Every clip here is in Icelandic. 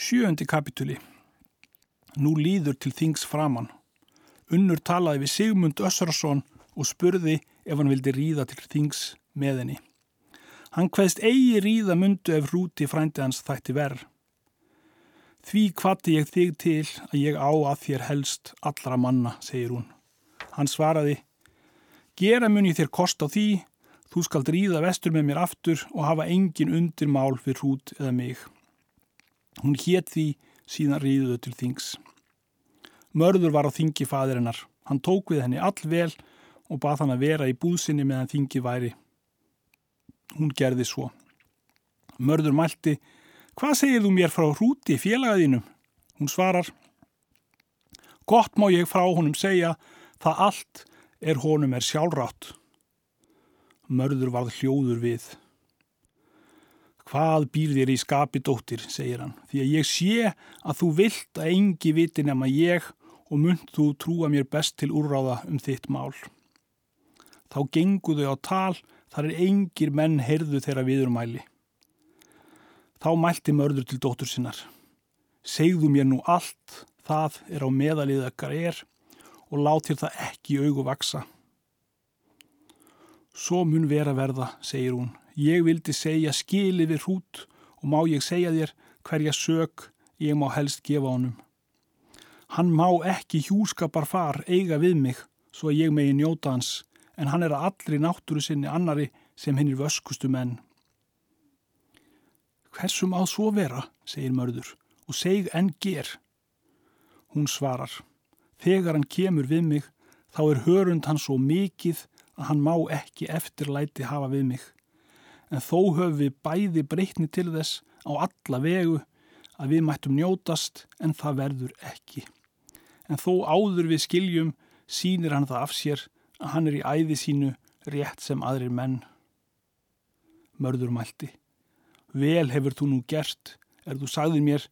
Sjöundi kapituli. Nú líður til þings framann. Unnur talaði við Sigmund Össurarsson og spurði ef hann vildi ríða til þings með henni. Hann hvaðst eigi ríða mundu ef hrúti frændi hans þætti verð. Því hvati ég þig til að ég á að þér helst allra manna, segir hún. Hann svaraði, gera mun ég þér kost á því, þú skald ríða vestur með mér aftur og hafa engin undir mál fyrir hrút eða mig. Hún hétt því síðan ríðuðu til þings. Mörður var á þingi fadirinnar. Hann tók við henni all vel og bað hann að vera í búðsynni meðan þingi væri. Hún gerði svo. Mörður mælti, hvað segir þú mér frá hrúti félagaðinum? Hún svarar, gott má ég frá honum segja, það allt er honum er sjálfrátt. Mörður varð hljóður við. Hvað býr þér í skapi dóttir, segir hann, því að ég sé að þú vilt að engi viti nema ég og mynd þú trúa mér best til úrráða um þitt mál. Þá genguðu á tal, þar er engir menn heyrðu þeirra viðurmæli. Þá mælti mörður til dóttur sinnar. Segðu mér nú allt, það er á meðalið ekkar er og látir það ekki augu vaksa. Svo mun vera verða, segir hún, Ég vildi segja skili við hrút og má ég segja þér hverja sög ég má helst gefa honum. Hann má ekki hjúskapar far eiga við mig svo að ég megi njóta hans en hann er að allri náttúru sinni annari sem hinn er vöskustu menn. Hversum á svo vera, segir mörður, og seg en ger. Hún svarar, þegar hann kemur við mig þá er hörund hann svo mikið að hann má ekki eftirlæti hafa við mig en þó höfum við bæði breytni til þess á alla vegu að við mættum njótast en það verður ekki. En þó áður við skiljum sínir hann það af sér að hann er í æði sínu rétt sem aðrir menn. Mörður mælti. Vel hefur þú nú gert, er þú sagðið mér,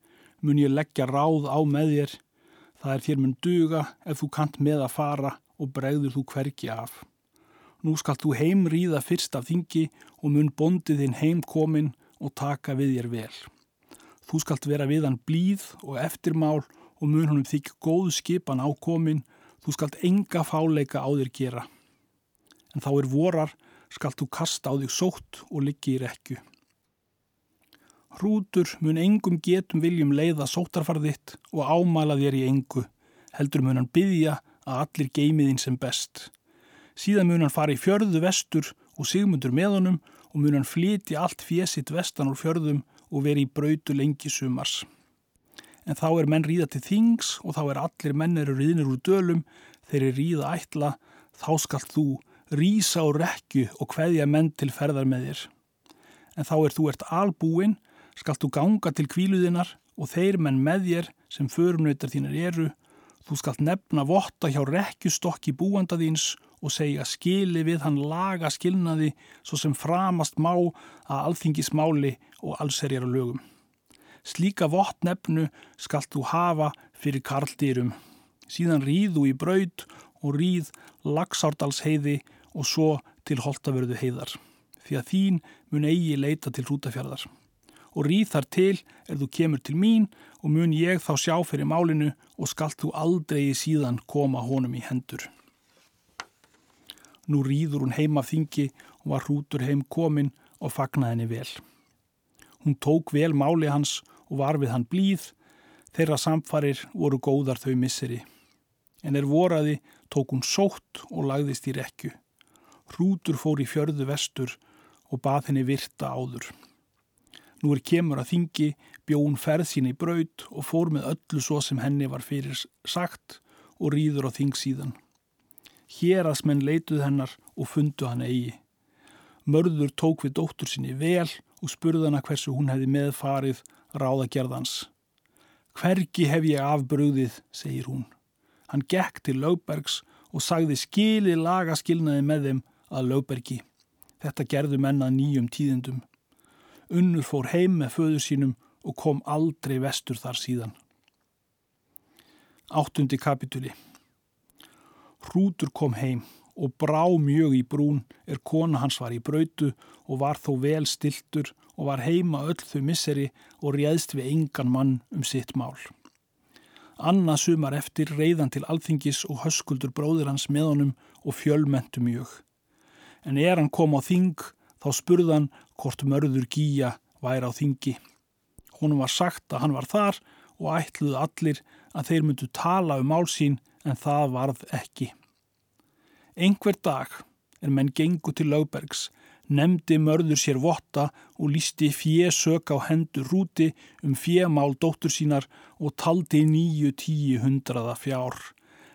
mun ég leggja ráð á með þér. Það er þér mun duga ef þú kant með að fara og bregður þú hverki af. Nú skalt þú heimríða fyrst af þingi og mun bondið þinn heim komin og taka við þér vel. Þú skalt vera við hann blíð og eftirmál og mun honum þykja góð skipan ákomin, þú skalt enga fáleika á þér gera. En þá er vorar, skalt þú kasta á þig sótt og liggi í rekju. Hrútur mun engum getum viljum leiða sóttarfarðitt og ámala þér í engu, heldur mun hann byggja að allir geimiðin sem best. Síðan mun hann fara í fjörðu vestur og sigmundur með honum og mun hann flyti allt fjesitt vestan úr fjörðum og veri í brautu lengi sumars. En þá er menn ríða til þings og þá er allir mennir ríðnir úr dölum, þeir er ríða ætla, þá skalt þú rísa á rekju og hveðja menn til ferðar með þér. En þá er þú ert albúin, skalt þú ganga til kvíluðinar og þeir menn með þér sem förumnöytar þínar eru, þú skalt nefna votta hjá rekjustokki búanda þíns og segja skili við hann laga skilnaði svo sem framast má að alþingismáli og allserjar á lögum. Slíka vott nefnu skalt þú hafa fyrir karldýrum. Síðan ríðu í braud og ríð lagsárdalsheiði og svo til holtavörðu heiðar. Því að þín mun eigi leita til hrútafjörðar. Og ríð þar til er þú kemur til mín og mun ég þá sjá fyrir málinu og skalt þú aldrei síðan koma honum í hendur. Nú rýður hún heim af þingi og var hrútur heim komin og fagnaði henni vel. Hún tók vel máli hans og var við hann blíð, þeirra samfarir voru góðar þau misseri. En er voraði tók hún sótt og lagðist í rekju. Hrútur fór í fjörðu vestur og bað henni virta áður. Nú er kemur að þingi, bjón ferð sín í braud og fór með öllu svo sem henni var fyrir sagt og rýður á þing síðan. Hérasmenn leituð hennar og fundu hann eigi. Mörður tók við dóttur sinni vel og spurði hana hversu hún hefði meðfarið ráðagerðans. Hvergi hef ég afbröðið, segir hún. Hann gekk til Lögbergs og sagði skili laga skilnaði með þeim að Lögbergi. Þetta gerðu menna nýjum tíðendum. Unnur fór heim með föðu sínum og kom aldrei vestur þar síðan. Áttundi kapituli Hrútur kom heim og brá mjög í brún er kona hans var í brautu og var þó vel stiltur og var heima öll þau misseri og réðst við engan mann um sitt mál. Anna sumar eftir reyðan til alþingis og höskuldur bróður hans með honum og fjölmentu mjög. En er hann kom á þing þá spurðan hvort mörður gíja væri á þingi. Hún var sagt að hann var þar og ætluðu allir að þeir myndu tala um mál sín en það varð ekki. Einhver dag er menn gengu til Lögbergs, nefndi mörður sér votta og lísti fjésök á hendur rúti um fjémál dóttur sínar og taldi nýju tíu hundraða fjár.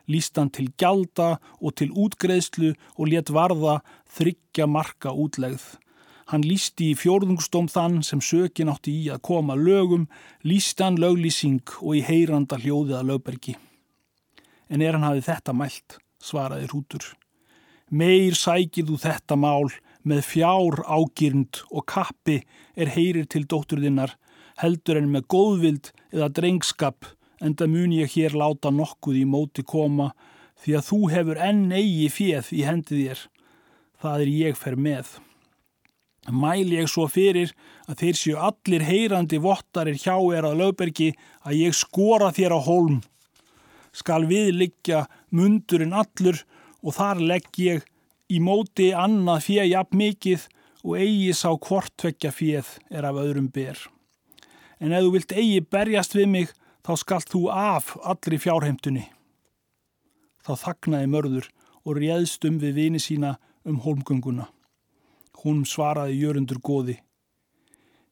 Lístan til gjalda og til útgreðslu og let varða þryggja marka útlegð. Hann lísti í fjórðungstóm þann sem sökin átti í að koma lögum, lístan löglýsing og í heyranda hljóðið að lögbergi. En er hann hafið þetta mælt, svaraði hrútur. Meir sækir þú þetta mál með fjár ágirnd og kappi er heyrir til dótturðinnar heldur en með góðvild eða drengskap en það mun ég hér láta nokkuð í móti koma því að þú hefur enn eigi fjöð í hendið þér. Það er ég fer með. Mæl ég svo fyrir að þeir séu allir heyrandi vottarir hjá er að lögbergi að ég skora þér á holm. Skal við liggja mundurinn allur og þar legg ég í móti annað fjö jafn mikið og eigi sá hvort tvekja fjöð er af öðrum ber. En ef þú vilt eigi berjast við mig, þá skalt þú af allri fjárheimtunni. Þá þagnaði mörður og réðst um við vini sína um holmgönguna. Hún svaraði jörundur góði.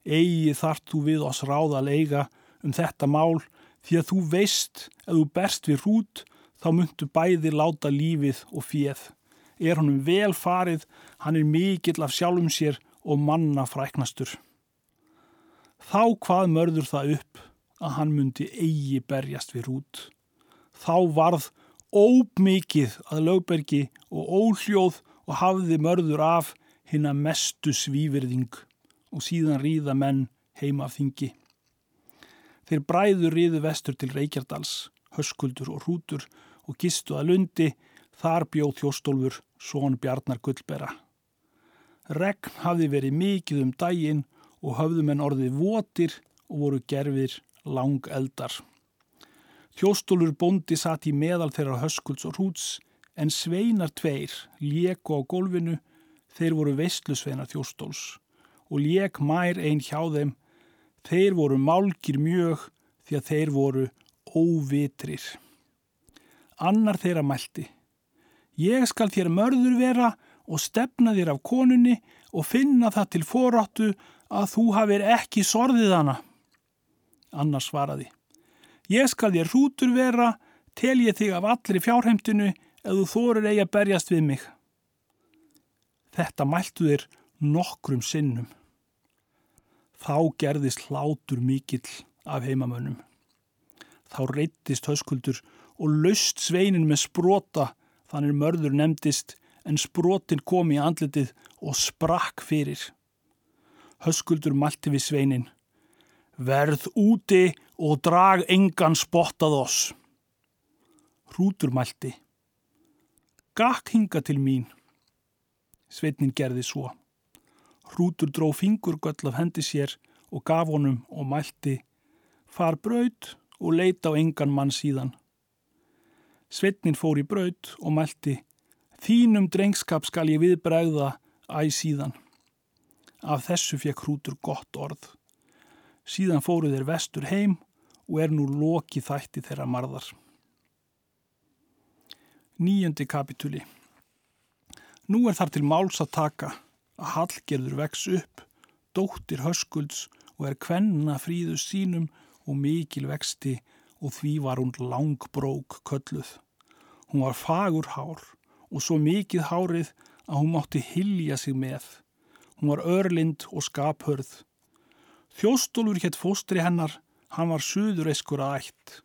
Eigi þart þú við oss ráða leiga um þetta mál því að þú veist að þú berst við hrút þá myndu bæði láta lífið og fjöð. Er honum vel farið, hann er mikill af sjálfum sér og manna fræknastur. Þá hvað mörður það upp að hann myndi eigi berjast við rút. Þá varð óbmikið að lögbergi og óljóð og hafði mörður af hinn að mestu svívirðing og síðan ríða menn heima af þingi. Þeir bræður ríðu vestur til Reykjardals, höskuldur og hrútur og gistu að lundi, þar bjóð þjóstólfur són Bjarnar Gullbera. Regn hafði verið mikið um daginn og höfðum en orðið votir og voru gerfir lang eldar. Þjóstólfur bóndi satt í meðal þeirra höskulds og hrúts en sveinar tveir léku á gólfinu, þeir voru veistlusveinar þjóstóls og lék mær einn hjá þeim, þeir voru málgir mjög því að þeir voru óvitrir. Annar þeirra mælti. Ég skal þér mörður vera og stefna þér af konunni og finna það til foráttu að þú hafir ekki sorðið hana. Annar svaraði. Ég skal þér hrútur vera, tel ég þig af allri fjárheimtinu ef þú þórur eigi að berjast við mig. Þetta mæltu þér nokkrum sinnum. Þá gerðist hlátur mikill af heimamönnum. Þá reyttist höskuldur og laust sveinin með sprota þannig mörður nefndist en sprotin kom í andletið og sprakk fyrir. Höskuldur malti við sveinin. Verð úti og drag engan spottað oss. Hrútur malti. Gakk hinga til mín. Sveinin gerði svo. Hrútur dró fingurgöll af hendi sér og gaf honum og mælti. Far braud og leita á engan mann síðan. Sveitnin fór í braut og mælti Þínum drengskap skal ég viðbregða æg síðan. Af þessu fekk hrútur gott orð. Síðan fóru þeir vestur heim og er nú loki þætti þeirra marðar. Nýjöndi kapituli Nú er þar til máls að taka að Hallgerður vex upp, dóttir höskulds og er kvenna fríðu sínum og mikil vexti og því var hún langbrók kölluð. Hún var fagur hár og svo mikið hárið að hún mátti hilja sig með. Hún var örlind og skaphörð. Þjóstólfur hétt fóstri hennar, hann var suðureiskur að ætt.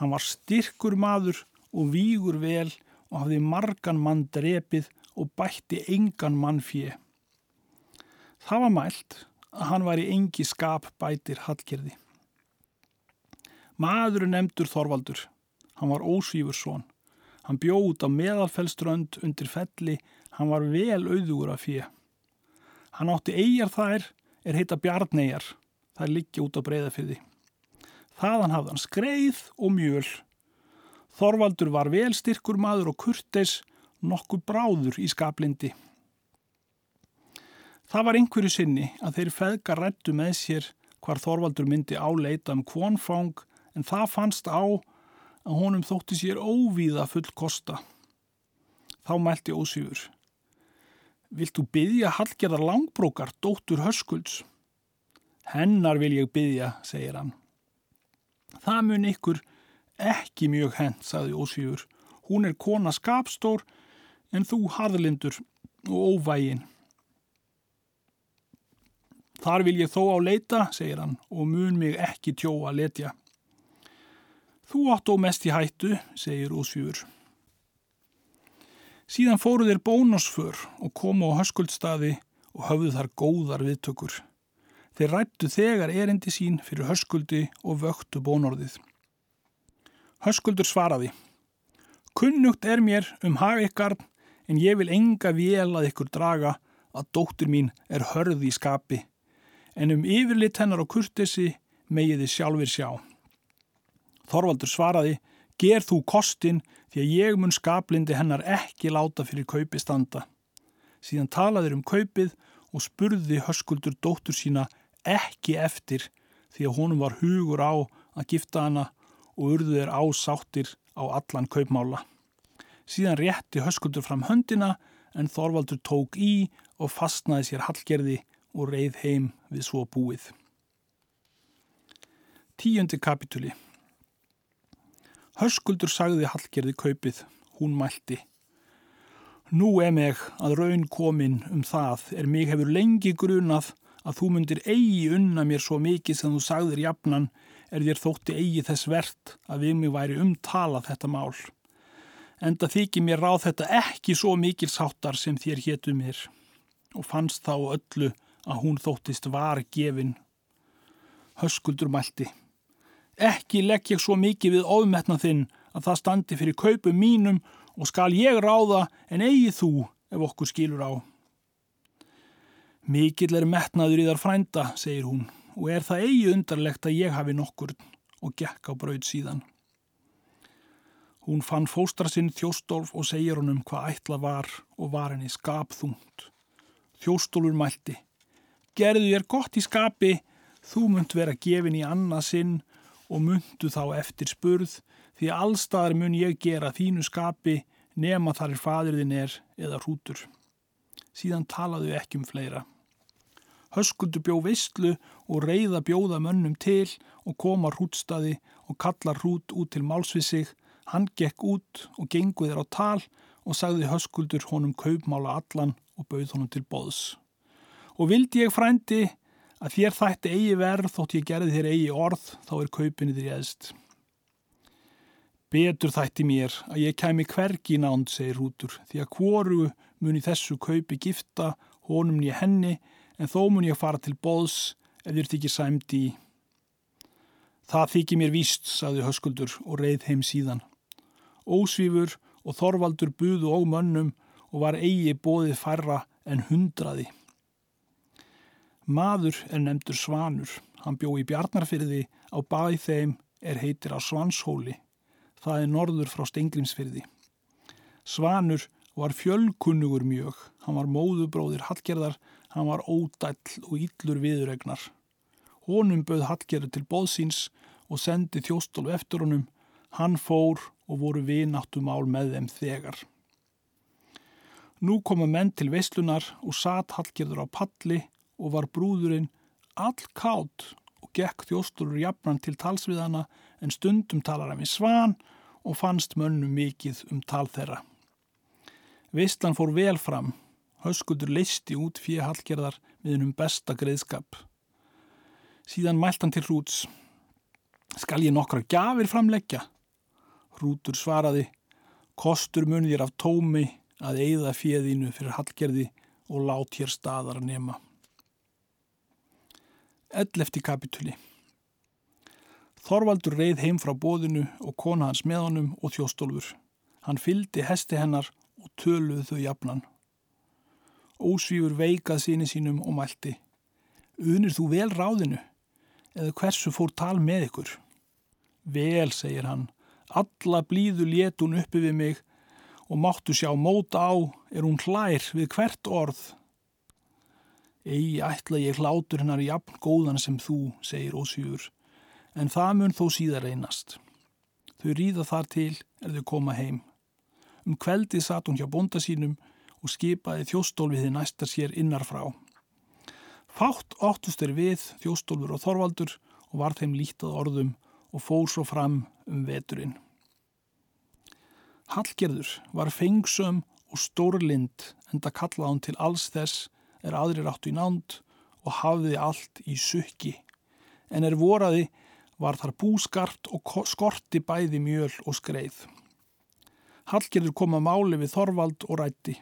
Hann var styrkur maður og vígur vel og hafði margan mann drepið og bætti engan mann fjö. Það var mælt að hann var í engi skap bætir hallgerði. Maðurinn nefndur Þorvaldur. Hann var ósvífur svon. Hann bjóð út á meðalfellströnd undir felli, hann var vel auðugur af fjö. Hann átti eigjar þær, er heita bjarnegjar, þær liggja út á breyðafyrði. Þaðan hafði hann skreið og mjöl. Þorvaldur var vel styrkur maður og kurteis, nokkuð bráður í skaplindi. Það var einhverju sinni að þeir feðgar rættu með sér hvar Þorvaldur myndi áleita um kvonfang en það fannst á að honum þótti sér óvíða full kosta. Þá mælti ósýfur. Vilt þú byggja Hallgerðar langbrókar, dóttur höskulds? Hennar vil ég byggja, segir hann. Það mun ykkur ekki mjög hent, saði ósýfur. Hún er kona skapstór en þú harðlindur og óvægin. Þar vil ég þó á leita, segir hann, og mun mig ekki tjóa letja. Þú átt og mest í hættu, segir Ósfjúr. Síðan fóru þeir bónosför og komu á höskuldstaði og höfðu þar góðar viðtökur. Þeir rættu þegar erindi sín fyrir höskuldi og vöktu bónorðið. Höskuldur svaraði. Kunnugt er mér um hag ykkar en ég vil enga vél að ykkur draga að dóttur mín er hörði í skapi en um yfirlit hennar og kurtesi megiði sjálfur sjá. Þorvaldur svaraði, ger þú kostin því að ég mun skaplindi hennar ekki láta fyrir kaupi standa. Síðan talaður um kaupið og spurði höskuldur dóttur sína ekki eftir því að honum var hugur á að gifta hana og urðu þeir ásáttir á allan kaupmála. Síðan rétti höskuldur fram höndina en Þorvaldur tók í og fastnaði sér hallgerði og reið heim við svo búið. Tíundi kapituli Hörskuldur sagði Hallgerði kaupið, hún mælti. Nú er meg að raun komin um það er mig hefur lengi grunað að þú myndir eigi unna mér svo mikið sem þú sagðir jafnan er þér þótti eigi þess verðt að við mig væri umtalað þetta mál. Enda þykir mér ráð þetta ekki svo mikil sáttar sem þér héttu mér og fannst þá öllu að hún þóttist var gefin. Höskuldur mælti. Ekki legg ég svo mikið við ofmetna þinn að það standi fyrir kaupum mínum og skal ég ráða en eigi þú ef okkur skilur á. Mikill er metnaður í þar frænda, segir hún, og er það eigi undarlegt að ég hafi nokkur og gekk á brauð síðan. Hún fann fóstra sinn þjóstólf og segir honum hvað ætla var og var henni skapþungt. Þjóstólfur mælti gerðu þér gott í skapi, þú munt vera gefin í annað sinn og muntu þá eftir spurð, því allstaðar mun ég gera þínu skapi nema þar er fadirðin er eða hrútur. Síðan talaðu ekki um fleira. Höskuldu bjó veistlu og reyða bjóða mönnum til og koma hrútstaði og kalla hrút út til málsvið sig. Hann gekk út og genguð þér á tal og sagði höskuldur honum kaupmála allan og bauð honum til boðs og vildi ég frændi að þér þætti eigi verð þótt ég gerði þér eigi orð þá er kaupinni þér eðst. Betur þætti mér að ég kæmi hvergi nánd, segir Rútur, því að hvoru mun í þessu kaupi gifta honum nýja henni en þó mun ég fara til boðs ef þér þykir sæmdi í. Það þykir mér víst, sagði höskuldur og reið heim síðan. Ósvífur og Þorvaldur buðu og mönnum og var eigi bóðið færra en hundraði. Maður er nefndur Svanur. Hann bjó í Bjarnarfyrði á bæð þeim er heitir á Svanshóli. Það er norður frá Stengrimsfyrði. Svanur var fjölkunnugur mjög. Hann var móðubróðir Hallgerðar, hann var ódæll og yllur viðregnar. Honum bauð Hallgerður til bóðsins og sendi þjóstólf eftir honum. Hann fór og voru vináttum ál með þeim þegar. Nú koma menn til veislunar og satt Hallgerður á palli og var brúðurinn all kátt og gekk þjóstulur jafnan til talsviðana en stundum talar hann við svan og fannst mönnum mikið um tal þeirra. Veistlan fór vel fram, höskuldur leisti út fyrir hallgerðar með hennum besta greiðskap. Síðan mælt hann til hrúts. Skal ég nokkra gafir framleggja? Hrútur svaraði, kostur munir af tómi að eigða fjöðinu fyrir hallgerði og lát hér staðar að nema. 11. kapituli Þorvaldur reið heim frá bóðinu og kona hans með honum og þjóstólfur. Hann fyldi hesti hennar og töluð þau jafnan. Ósvífur veikað síni sínum og mælti. Unir þú vel ráðinu? Eða hversu fór tal með ykkur? Vel, segir hann. Alla blíðu létun uppi við mig og máttu sjá móta á er hún hlær við hvert orð. Egi ætla ég hlátur hennar jafn góðan sem þú, segir Ósvífur, en það mun þó síðar reynast. Þau ríða þar til er þau koma heim. Um kveldi satt hún hjá bonda sínum og skipaði þjóstólfiði næsta sér innar frá. Fátt óttust er við þjóstólfur og þorvaldur og var þeim lítið orðum og fór svo fram um veturinn. Hallgerður var fengsum og stórlind en það kallaði hún til alls þess er aðrir áttu í nánd og hafiði allt í sukki. En er voraði var þar búskart og skorti bæði mjöl og skreið. Hallgerður kom að máli við Þorvald og rætti.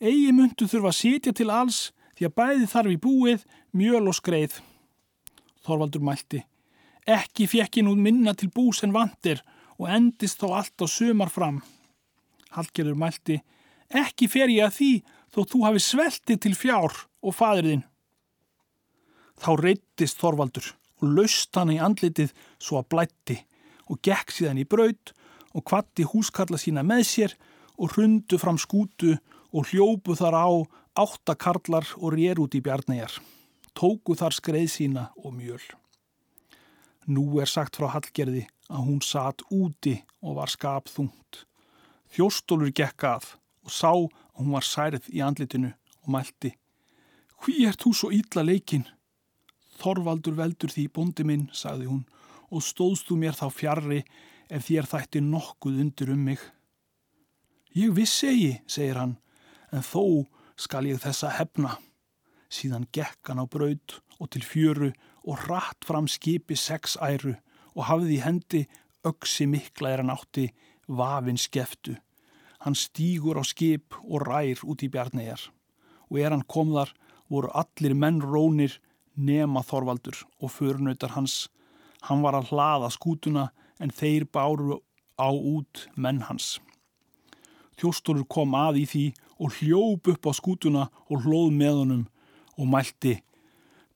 Egi myndu þurfa að sitja til alls því að bæði þarf í búið mjöl og skreið. Þorvaldur mælti. Ekki fjekki nú minna til bús en vandir og endist þó allt á sömar fram. Hallgerður mælti. Ekki fer ég að því þó þú hafi sveltið til fjár og fadirðin. Þá reyttist Þorvaldur og laust hann í andlitið svo að blætti og gekk síðan í braud og kvatti húskalla sína með sér og hrundu fram skútu og hljópu þar á áttakarlar og rér út í bjarnæjar. Tóku þar skreið sína og mjöl. Nú er sagt frá Hallgerði að hún satt úti og var skapþungt. Þjóstólur gekk að og sá að hún var særið í andlitinu og mælti. Hví ert þú svo ítla leikinn? Þorvaldur veldur því bóndi minn, sagði hún, og stóðst þú mér þá fjarrri ef þér þætti nokkuð undir um mig. Ég vissi eigi, segir hann, en þó skal ég þessa hefna. Síðan gekk hann á braud og til fjöru og rætt fram skipi sex æru og hafði í hendi öksi mikla er hann átti vafin skeftu. Hann stýgur á skip og rær út í bjarnæjar og er hann kom þar voru allir menn rónir nema Þorvaldur og förunautar hans. Hann var að hlaða skútuna en þeir báru á út menn hans. Þjóstólur kom að í því og hljóp upp á skútuna og hlóð með honum og mælti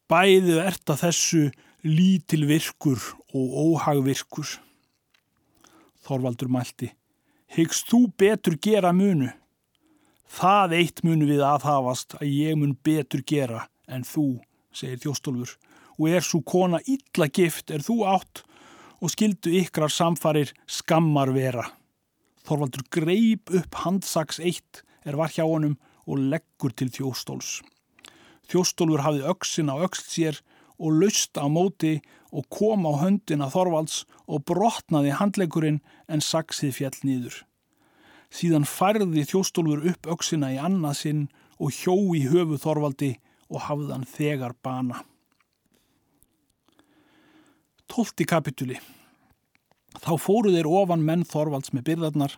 Bæðu ert að þessu lítil virkur og óhagvirkur. Þorvaldur mælti Hyggst þú betur gera munu? Það eitt munu við aðhafast að ég mun betur gera en þú, segir Þjóstólfur, og er svo kona illa gift er þú átt og skildu ykkrar samfarir skammar vera. Þorvaldur greip upp handsaks eitt er var hjá honum og leggur til þjóstóls. Þjóstólfur hafði öksin á ökst sér og lausta á móti og kom á höndina Þorvalds og brotnaði handlegurinn en saksið fjall nýður. Síðan færði þjóstólfur upp öksina í annað sinn og hjó í höfu Þorvaldi og hafðan þegar bana. Tólti kapituli Þá fóru þeir ofan menn Þorvalds með byrðarnar,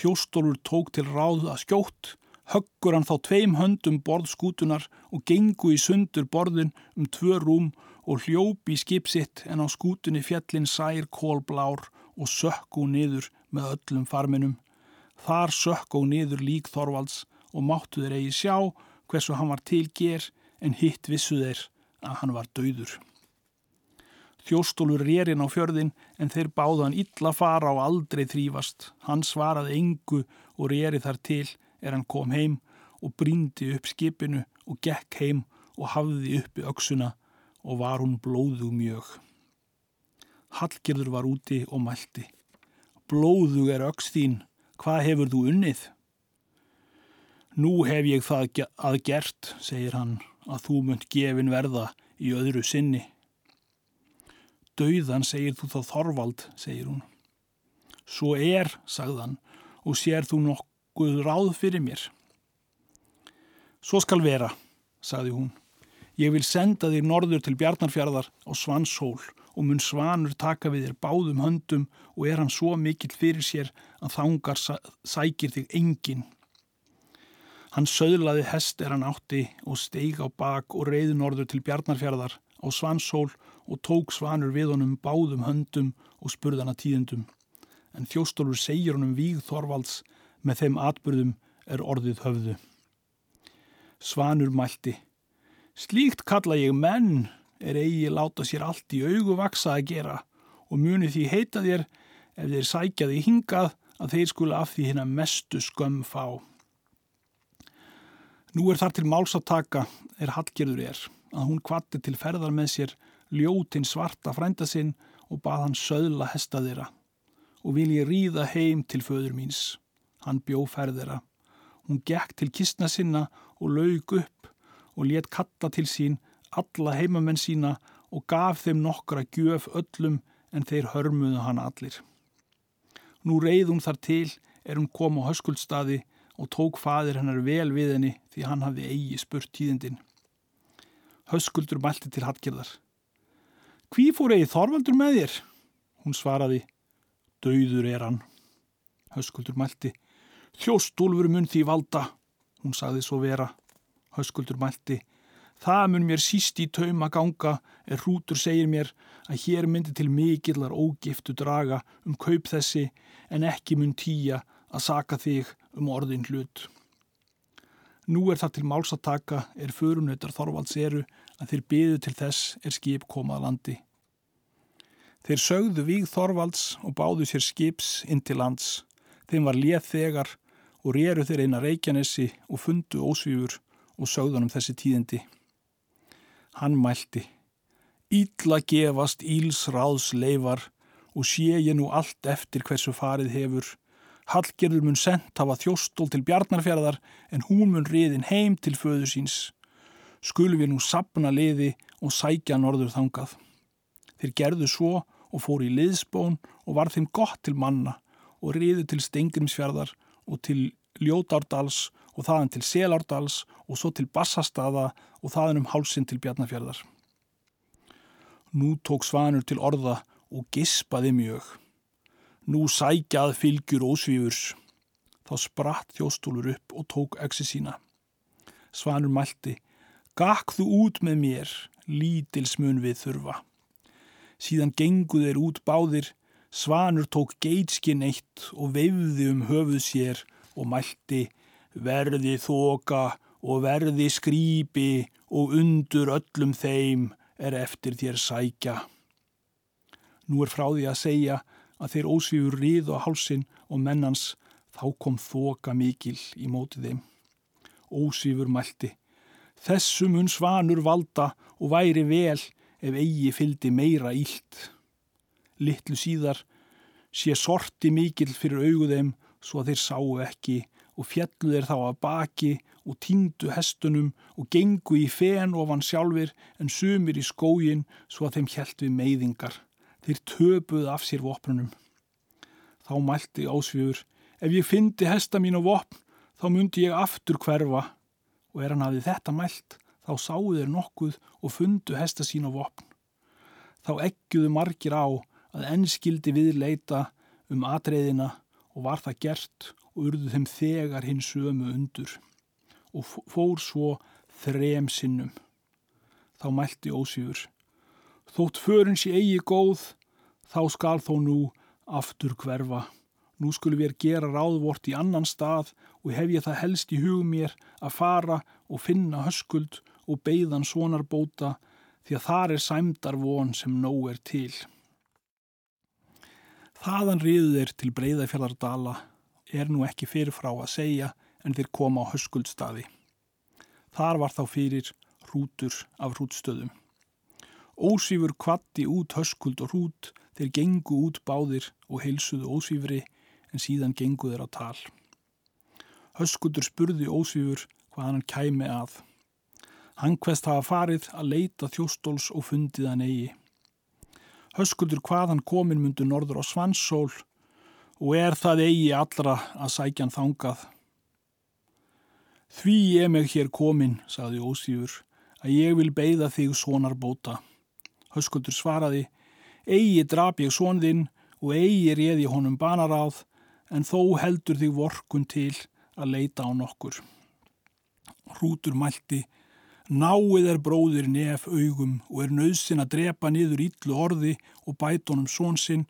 þjóstólur tók til ráð að skjótt, höggur hann þá tveim höndum borðskútunar og gengu í sundur borðin um tvö rúm og hljópi í skipsitt en á skútunni fjallin sær kólblár og sökku niður með öllum farminum. Þar sökku niður lík Þorvalds og máttu þeir eigi sjá hversu hann var til ger en hitt vissu þeir að hann var dauður. Þjóstólur rérinn á fjörðin en þeir báðu hann illa fara og aldrei þrýfast. Hann svaraði engu og réri þar til er hann kom heim og bríndi upp skipinu og gekk heim og hafði uppi öksuna og var hún blóðu mjög. Hallgerður var úti og mælti. Blóðu er öks þín, hvað hefur þú unnið? Nú hef ég það að gert, segir hann, að þú munt gefin verða í öðru sinni. Dauðan segir þú þá Þorvald, segir hún. Svo er, sagðan, og sér þú nokkuð ráð fyrir mér. Svo skal vera, sagði hún. Ég vil senda þér norður til Bjarnarfjörðar á Svanshól og mun Svanur taka við þér báðum höndum og er hann svo mikill fyrir sér að þángar sækir þig engin. Hann söðlaði hest er hann átti og steig á bak og reyði norður til Bjarnarfjörðar á Svanshól og tók Svanur við honum báðum höndum og spurðana tíðendum. en þjóstólfur segir honum víð Þorvalds með þeim atbyrðum er orðið höfðu. Svanur mælti. Slíkt kalla ég menn er eigi láta sér allt í augu vaksa að gera og muni því heita þér ef þeir sækja því hingað að þeir skula af því hérna mestu skömm fá. Nú er þar til máls að taka er Hallgerður er að hún kvatti til ferðar með sér ljótin svarta frænda sinn og bað hann söðla hesta þeirra og vil ég ríða heim til föður míns. Hann bjó ferðera. Hún gekk til kistna sinna og laug upp og let kalla til sín alla heimamenn sína og gaf þeim nokkra gjöf öllum en þeir hörmuðu hann allir. Nú reið hún þar til er hún kom á höskuldstaði og tók fadir hennar vel við henni því hann hafði eigi spurt tíðindin. Höskuldur mælti til Hallgerðar. Hví fór eigi Þorvaldur með þér? Hún svaraði. Dauður er hann. Höskuldur mælti. Þjóstúlfur mun því valda, hún sagði svo vera. Höskuldur mælti, það mun mér síst í tauma ganga er hrútur segir mér að hér myndi til mikillar ógiftu draga um kaup þessi en ekki mun tíja að saka þig um orðin hlut. Nú er það til málsataka er förunautar Þorvalds eru að þeir byðu til þess er skip komað landi. Þeir sögðu víg Þorvalds og báðu sér skips inn til lands. Þeim var léð þegar og réru þeir eina reykjanessi og fundu ósvífur og sögðunum þessi tíðindi. Hann mælti, Ílla gefast íls ráðs leifar og sé ég nú allt eftir hversu farið hefur. Hallgerður mun sendt hafa þjóstól til bjarnarfjörðar en hún mun riðin heim til föðu síns. Skulum við nú sapna liði og sækja norður þangað. Þeir gerðu svo og fór í liðsbón og var þeim gott til manna og riðu til Stengrimsfjörðar og til Ljótárdals og þaðan til Selárdals og svo til Bassastaða og þaðan um hálsin til Bjarnafjörðar. Nú tók Svanur til orða og gispaði mjög. Nú sækjað fylgjur ósvífurs. Þá spratt þjóstúlur upp og tók öksi sína. Svanur mælti, gakk þú út með mér, lítils mun við þurfa. Síðan genguð þeir út báðir, Svanur tók geitskinn eitt og veifði um höfuð sér og mælti verði þoka og verði skrýpi og undur öllum þeim er eftir þér sækja. Nú er frá því að segja að þeir ósvífur rið og hálsin og mennans þá kom þoka mikil í mótið þeim. Ósvífur mælti þessum uns vanur valda og væri vel ef eigi fyldi meira ílt litlu síðar sé sorti mikil fyrir auguðeim svo að þeir sáu ekki og fjallu þeir þá að baki og týndu hestunum og gengu í fen ofan sjálfur en sumir í skógin svo að þeim hjælt við meiðingar. Þeir töpuð af sér vopnunum. Þá mælti ásfjögur, ef ég fyndi hesta mín á vopn þá myndi ég aftur hverfa og er hann hafið þetta mælt þá sáu þeir nokkuð og fundu hesta sín á vopn. Þá egguðu margir á að ennskildi við leita um atreiðina og var það gert og urðu þeim þegar hinn sömu undur og fór svo þrem sinnum. Þá mælti ósýfur. Þótt förun sé eigi góð, þá skal þó nú aftur hverfa. Nú skulum við gera ráðvort í annan stað og hef ég það helst í hugum mér að fara og finna höskuld og beigðan svonar bóta því að þar er sæmdar von sem nóg er til. Þaðan riðu þeir til breyðafjallardala er nú ekki fyrirfrá að segja en þeir koma á höskuldstaði. Þar var þá fyrir hrútur af hrútstöðum. Ósvífur kvatti út höskuld og hrút, þeir gengu út báðir og heilsuðu ósvífri en síðan gengu þeir á tal. Höskuldur spurði ósvífur hvað hann kæmi að. Hann hvest hafa farið að leita þjóstóls og fundið hann eigi. Höskuldur hvaðan komin myndu norður á Svansól og er það eigi allra að sækjan þangað. Því ég meg hér komin, saði Ósífur, að ég vil beida þig svonar bóta. Höskuldur svaraði, eigi drap ég svon þinn og eigi réði honum banaráð, en þó heldur þig vorkun til að leita á nokkur. Hrútur mælti, Náið er bróðir nef augum og er nöðsin að drepa niður ítlu orði og bætonum svonsinn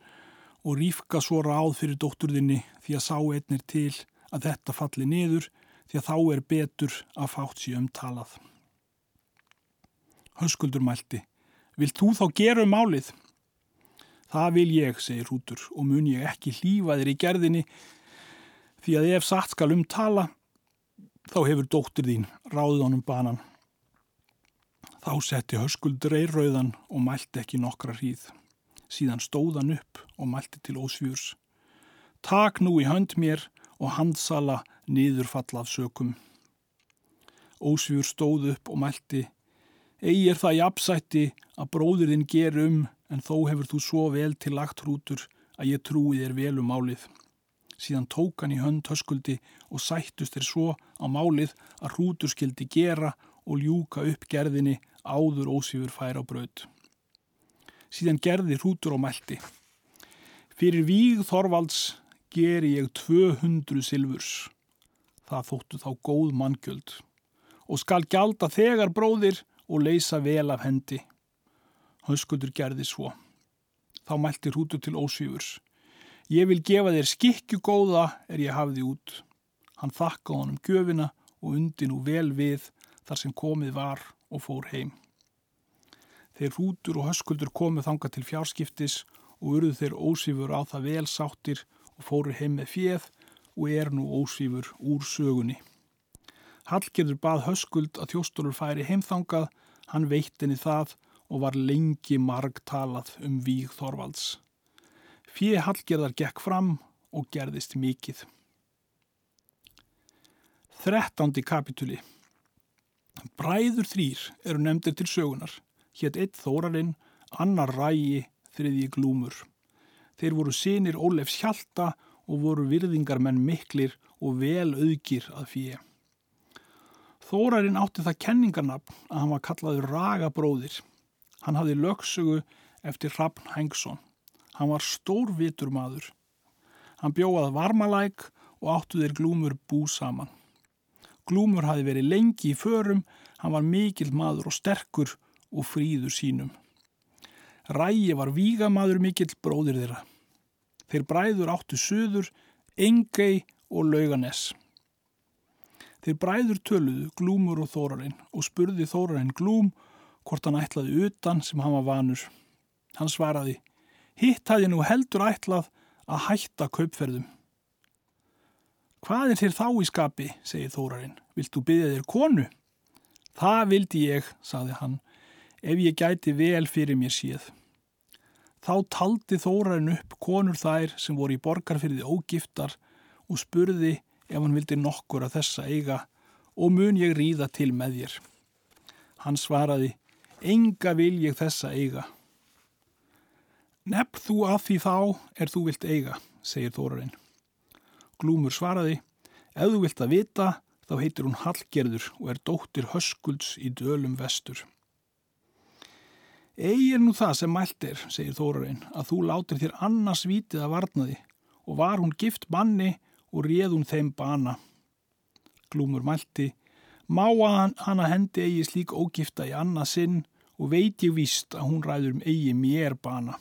og rífka svo ráð fyrir dótturðinni því að sá einnir til að þetta falli niður því að þá er betur að fátt sér umtalað. Höskuldur mælti, vil þú þá gera um málið? Það vil ég, segir Rútur, og mun ég ekki hlýfa þér í gerðinni því að ef satt skal umtala, þá hefur dóttir þín ráðið honum banan. Þá setti höskuldur eirrauðan og mælti ekki nokkra hríð. Síðan stóðan upp og mælti til ósvíurs. Tak nú í hönd mér og handsala niðurfalla af sökum. Ósvíur stóð upp og mælti Egi er það jafnsætti að bróðurinn ger um en þó hefur þú svo vel til lagt hrútur að ég trúi þér vel um málið. Síðan tók hann í hönd höskuldi og sættust þér svo á málið að hrútur skildi gera og ljúka upp gerðinni áður ósífur fær á braud. Síðan gerði hrútur og mælti. Fyrir víg Þorvalds ger ég 200 silfurs. Það þóttu þá góð manngjöld. Og skal gjalda þegar bróðir og leysa vel af hendi. Höskuldur gerði svo. Þá mælti hrútur til ósvífurs. Ég vil gefa þér skikju góða er ég hafði út. Hann þakkaði honum gjöfina og undi nú vel við þar sem komið var og fór heim. Þeir hrútur og höskuldur komið þanga til fjárskiptis og urðu þeir ósvífur á það vel sáttir og fóru heim með fjöð og er nú ósvífur úr sögunni. Hallgerður bað höskuld að þjóstólur færi heimþangað, hann veittinni það og var lengi marg talað um víg Þorvalds. Fjö Hallgerðar gekk fram og gerðist mikið. Þrettándi kapituli Bræður þrýr eru nefndir til sögunar. Hétt eitt Þórarinn, annar Rægi, þriðji Glúmur. Þeir voru sinir Ólefs Hjalta og voru virðingarmenn miklir og vel auðgir að fjö. Þórarinn átti það kenningarnafn að hann var kallaður Ragabróðir. Hann hafði lögsögu eftir Hrafn Hengsson. Hann var stórvitur maður. Hann bjóðað varmalæk og áttu þeir glúmur bú saman. Glúmur hafi verið lengi í förum, hann var mikil maður og sterkur og fríður sínum. Rægi var vígamaður mikill bróðir þeirra. Þeir bræður áttu söður, engei og lauganess. Þeir bræður töluðu glúmur og þórarinn og spurði þórarinn glúm hvort hann ætlaði utan sem hann var vanur. Hann svaraði, hitt hafði nú heldur ætlað að hætta kaupferðum. Hvað er þér þá í skapi, segir þórarinn, vilt þú byggja þér konu? Það vildi ég, saði hann, ef ég gæti vel fyrir mér síð. Þá taldi þórarinn upp konur þær sem voru í borgarfyrði ógiftar og spurði ef hann vildi nokkur að þessa eiga og mun ég ríða til með þér. Hann svaraði, enga vil ég þessa eiga. Nefn þú að því þá er þú vilt eiga, segir Þórarinn. Glúmur svaraði, ef þú vilt að vita, þá heitir hún Hallgerður og er dóttir Höskulds í dölum vestur. Egi er nú það sem mælt er, segir Þórarinn, að þú látir þér annars vitið að varnaði og var hún gift manni og réð hún þeim bana. Glúmur mælti, má að hana hendi eigi slík ógifta í annað sinn og veit ég víst að hún ræður um eigi mér bana.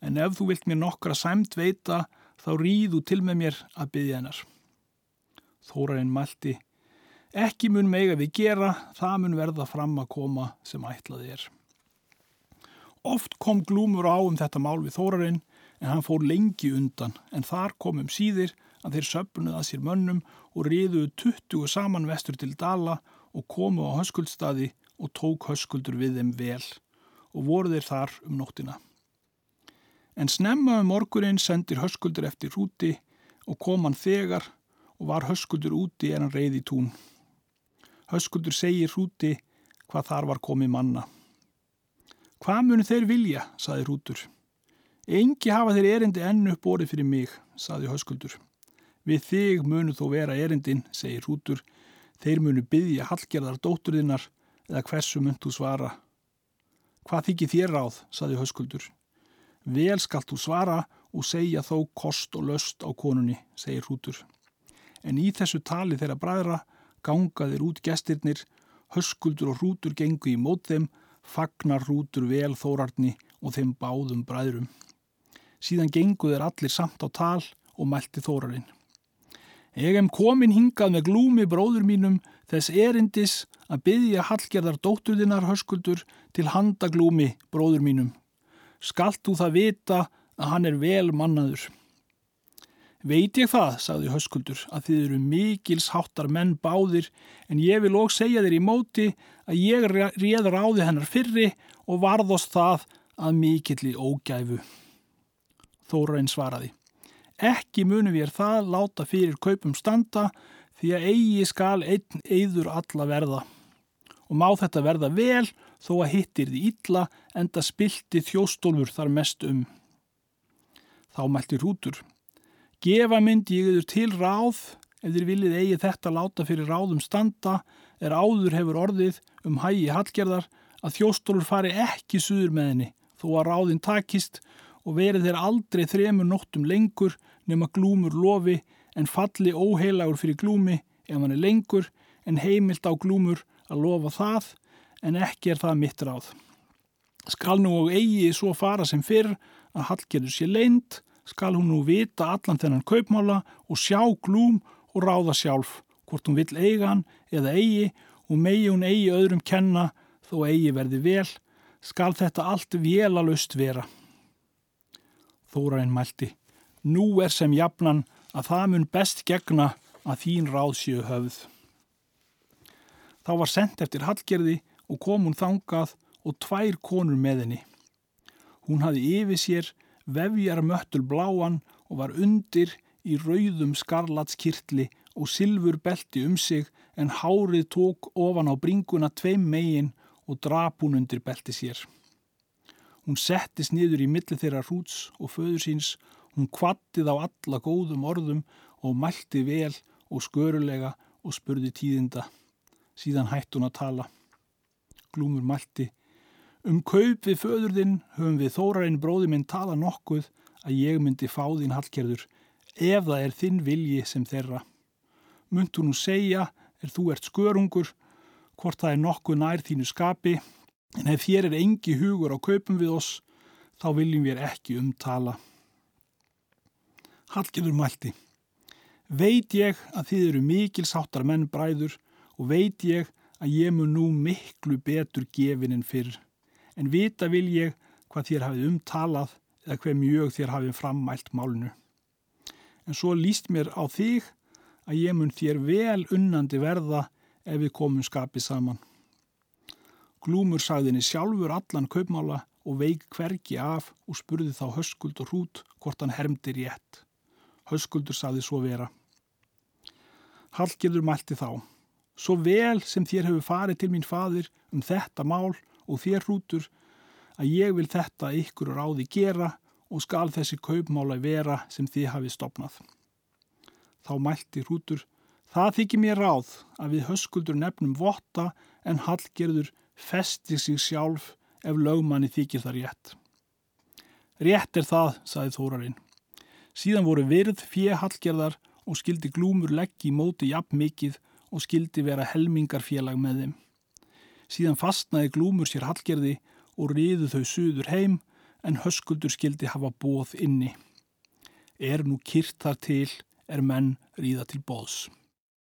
En ef þú vilt mér nokkra sæmt veita, þá ríðu til með mér að byggja hennar. Þórarinn mælti, ekki mun mega við gera, það mun verða fram að koma sem ætlaði er. Oft kom glúmur á um þetta mál við Þórarinn en hann fór lengi undan en þar komum síðir að þeir söpnuð að sér mönnum og riðuðu 20 saman vestur til Dala og komu á höskuldstaði og tók höskuldur við þeim vel og voru þeir þar um nóttina. En snemma um morgunin sendir höskuldur eftir húti og kom hann þegar og var höskuldur úti en hann reyði tún. Höskuldur segir húti hvað þar var komið manna. Hvað munu þeir vilja, saði hútur. Engi hafa þeir erindi ennu upp orðið fyrir mig, saði höskuldur. Við þig munu þó vera erindin, segir Rútur, þeir munu byggja hallgerðar dótturinnar eða hversu þú svara. Hvað þykir þér ráð, saði höskuldur. Vel skalt þú svara og segja þó kost og löst á konunni, segir Rútur. En í þessu tali þeirra bræðra ganga þeir út gestirnir, höskuldur og Rútur gengu í mót þeim, fagnar Rútur vel þórarni og þeim báðum bræðrum. Síðan genguð er allir samt á tal og mælti þórarinn. Ég em komin hingað með glúmi bróður mínum þess erindis að byggja hallgerðar dótturðinar höskuldur til handa glúmi bróður mínum. Skalt þú það vita að hann er vel mannaður. Veit ég það, sagði höskuldur, að þið eru mikils háttar menn báðir en ég vil óg segja þér í móti að ég réð ráði hennar fyrri og varðost það að mikilli ógæfu. Þórainn svaraði. Ekki munum við það láta fyrir kaupum standa því að eigi skal einn eður alla verða. Og má þetta verða vel þó að hittir því illa en það spilti þjóstólfur þar mest um. Þá mælti hrútur. Gefa myndi ég yfir til ráð ef þér viljið eigi þetta láta fyrir ráðum standa er áður hefur orðið um hægi hallgerðar að þjóstólur fari ekki suður með henni þó að ráðin takist og verið þeir aldrei þremur nóttum lengur nema glúmur lofi en falli óheilagur fyrir glúmi ef hann er lengur en heimilt á glúmur að lofa það en ekki er það mitt ráð. Skal nú og eigi svo fara sem fyrr að hallgerður sé leint skal hún nú vita allan þennan kaupmála og sjá glúm og ráða sjálf hvort hún vill eiga hann eða eigi og megi hún eigi öðrum kenna þó eigi verði vel, skal þetta allt vélalust vera. Þórainn mælti, nú er sem jafnan að það mun best gegna að þín ráð séu höfð. Þá var sendt eftir hallgerði og kom hún þangað og tvær konur með henni. Hún hafi yfir sér vefjar möttul bláan og var undir í rauðum skarlatskirtli og silfur belti um sig en hárið tók ofan á bringuna tveim megin og drap hún undir belti sér. Hún settist niður í milli þeirra hrúts og föður síns, hún kvattið á alla góðum orðum og mælti vel og skörulega og spurði tíðinda. Síðan hætt hún að tala. Glúmur mælti, Um kaup við föður þinn höfum við þórarinn bróði minn tala nokkuð að ég myndi fá þín hallkerður ef það er þinn vilji sem þeirra. Muntu nú segja er þú ert skörungur hvort það er nokkuð nær þínu skapi en ef þér er engi hugur á kaupum við oss þá viljum við ekki umtala. Hallkerður mælti. Veit ég að þið eru mikil sáttar menn bræður og veit ég að ég mun nú miklu betur gefin en fyrr en vita vil ég hvað þér hafið umtalað eða hver mjög þér hafið frammælt málnu. En svo líst mér á þig að ég mun þér vel unnandi verða ef við komum skapið saman. Glúmur sagðinni sjálfur allan kaupmála og veik hvergi af og spurði þá höskuld og hrút hvort hann hermdi rétt. Höskuldur sagði svo vera. Hallgjörður mælti þá. Svo vel sem þér hefur farið til mín fadir um þetta mál og þér hrútur að ég vil þetta ykkur ráði gera og skal þessi kaupmála vera sem þið hafið stopnað. Þá mælti hrútur, það þykir mér ráð að við höskuldur nefnum votta en hallgerður festi sig sjálf ef lögmanni þykir það rétt. Rétt er það, saði Þórarinn. Síðan voru virð fjö hallgerðar og skildi glúmur leggi í móti jafn mikið og skildi vera helmingarfélag með þeim. Síðan fastnaði glúmur sér hallgerði og riðu þau suður heim en höskuldur skildi hafa bóð inni. Er nú kýrt þar til er menn ríða til bóðs.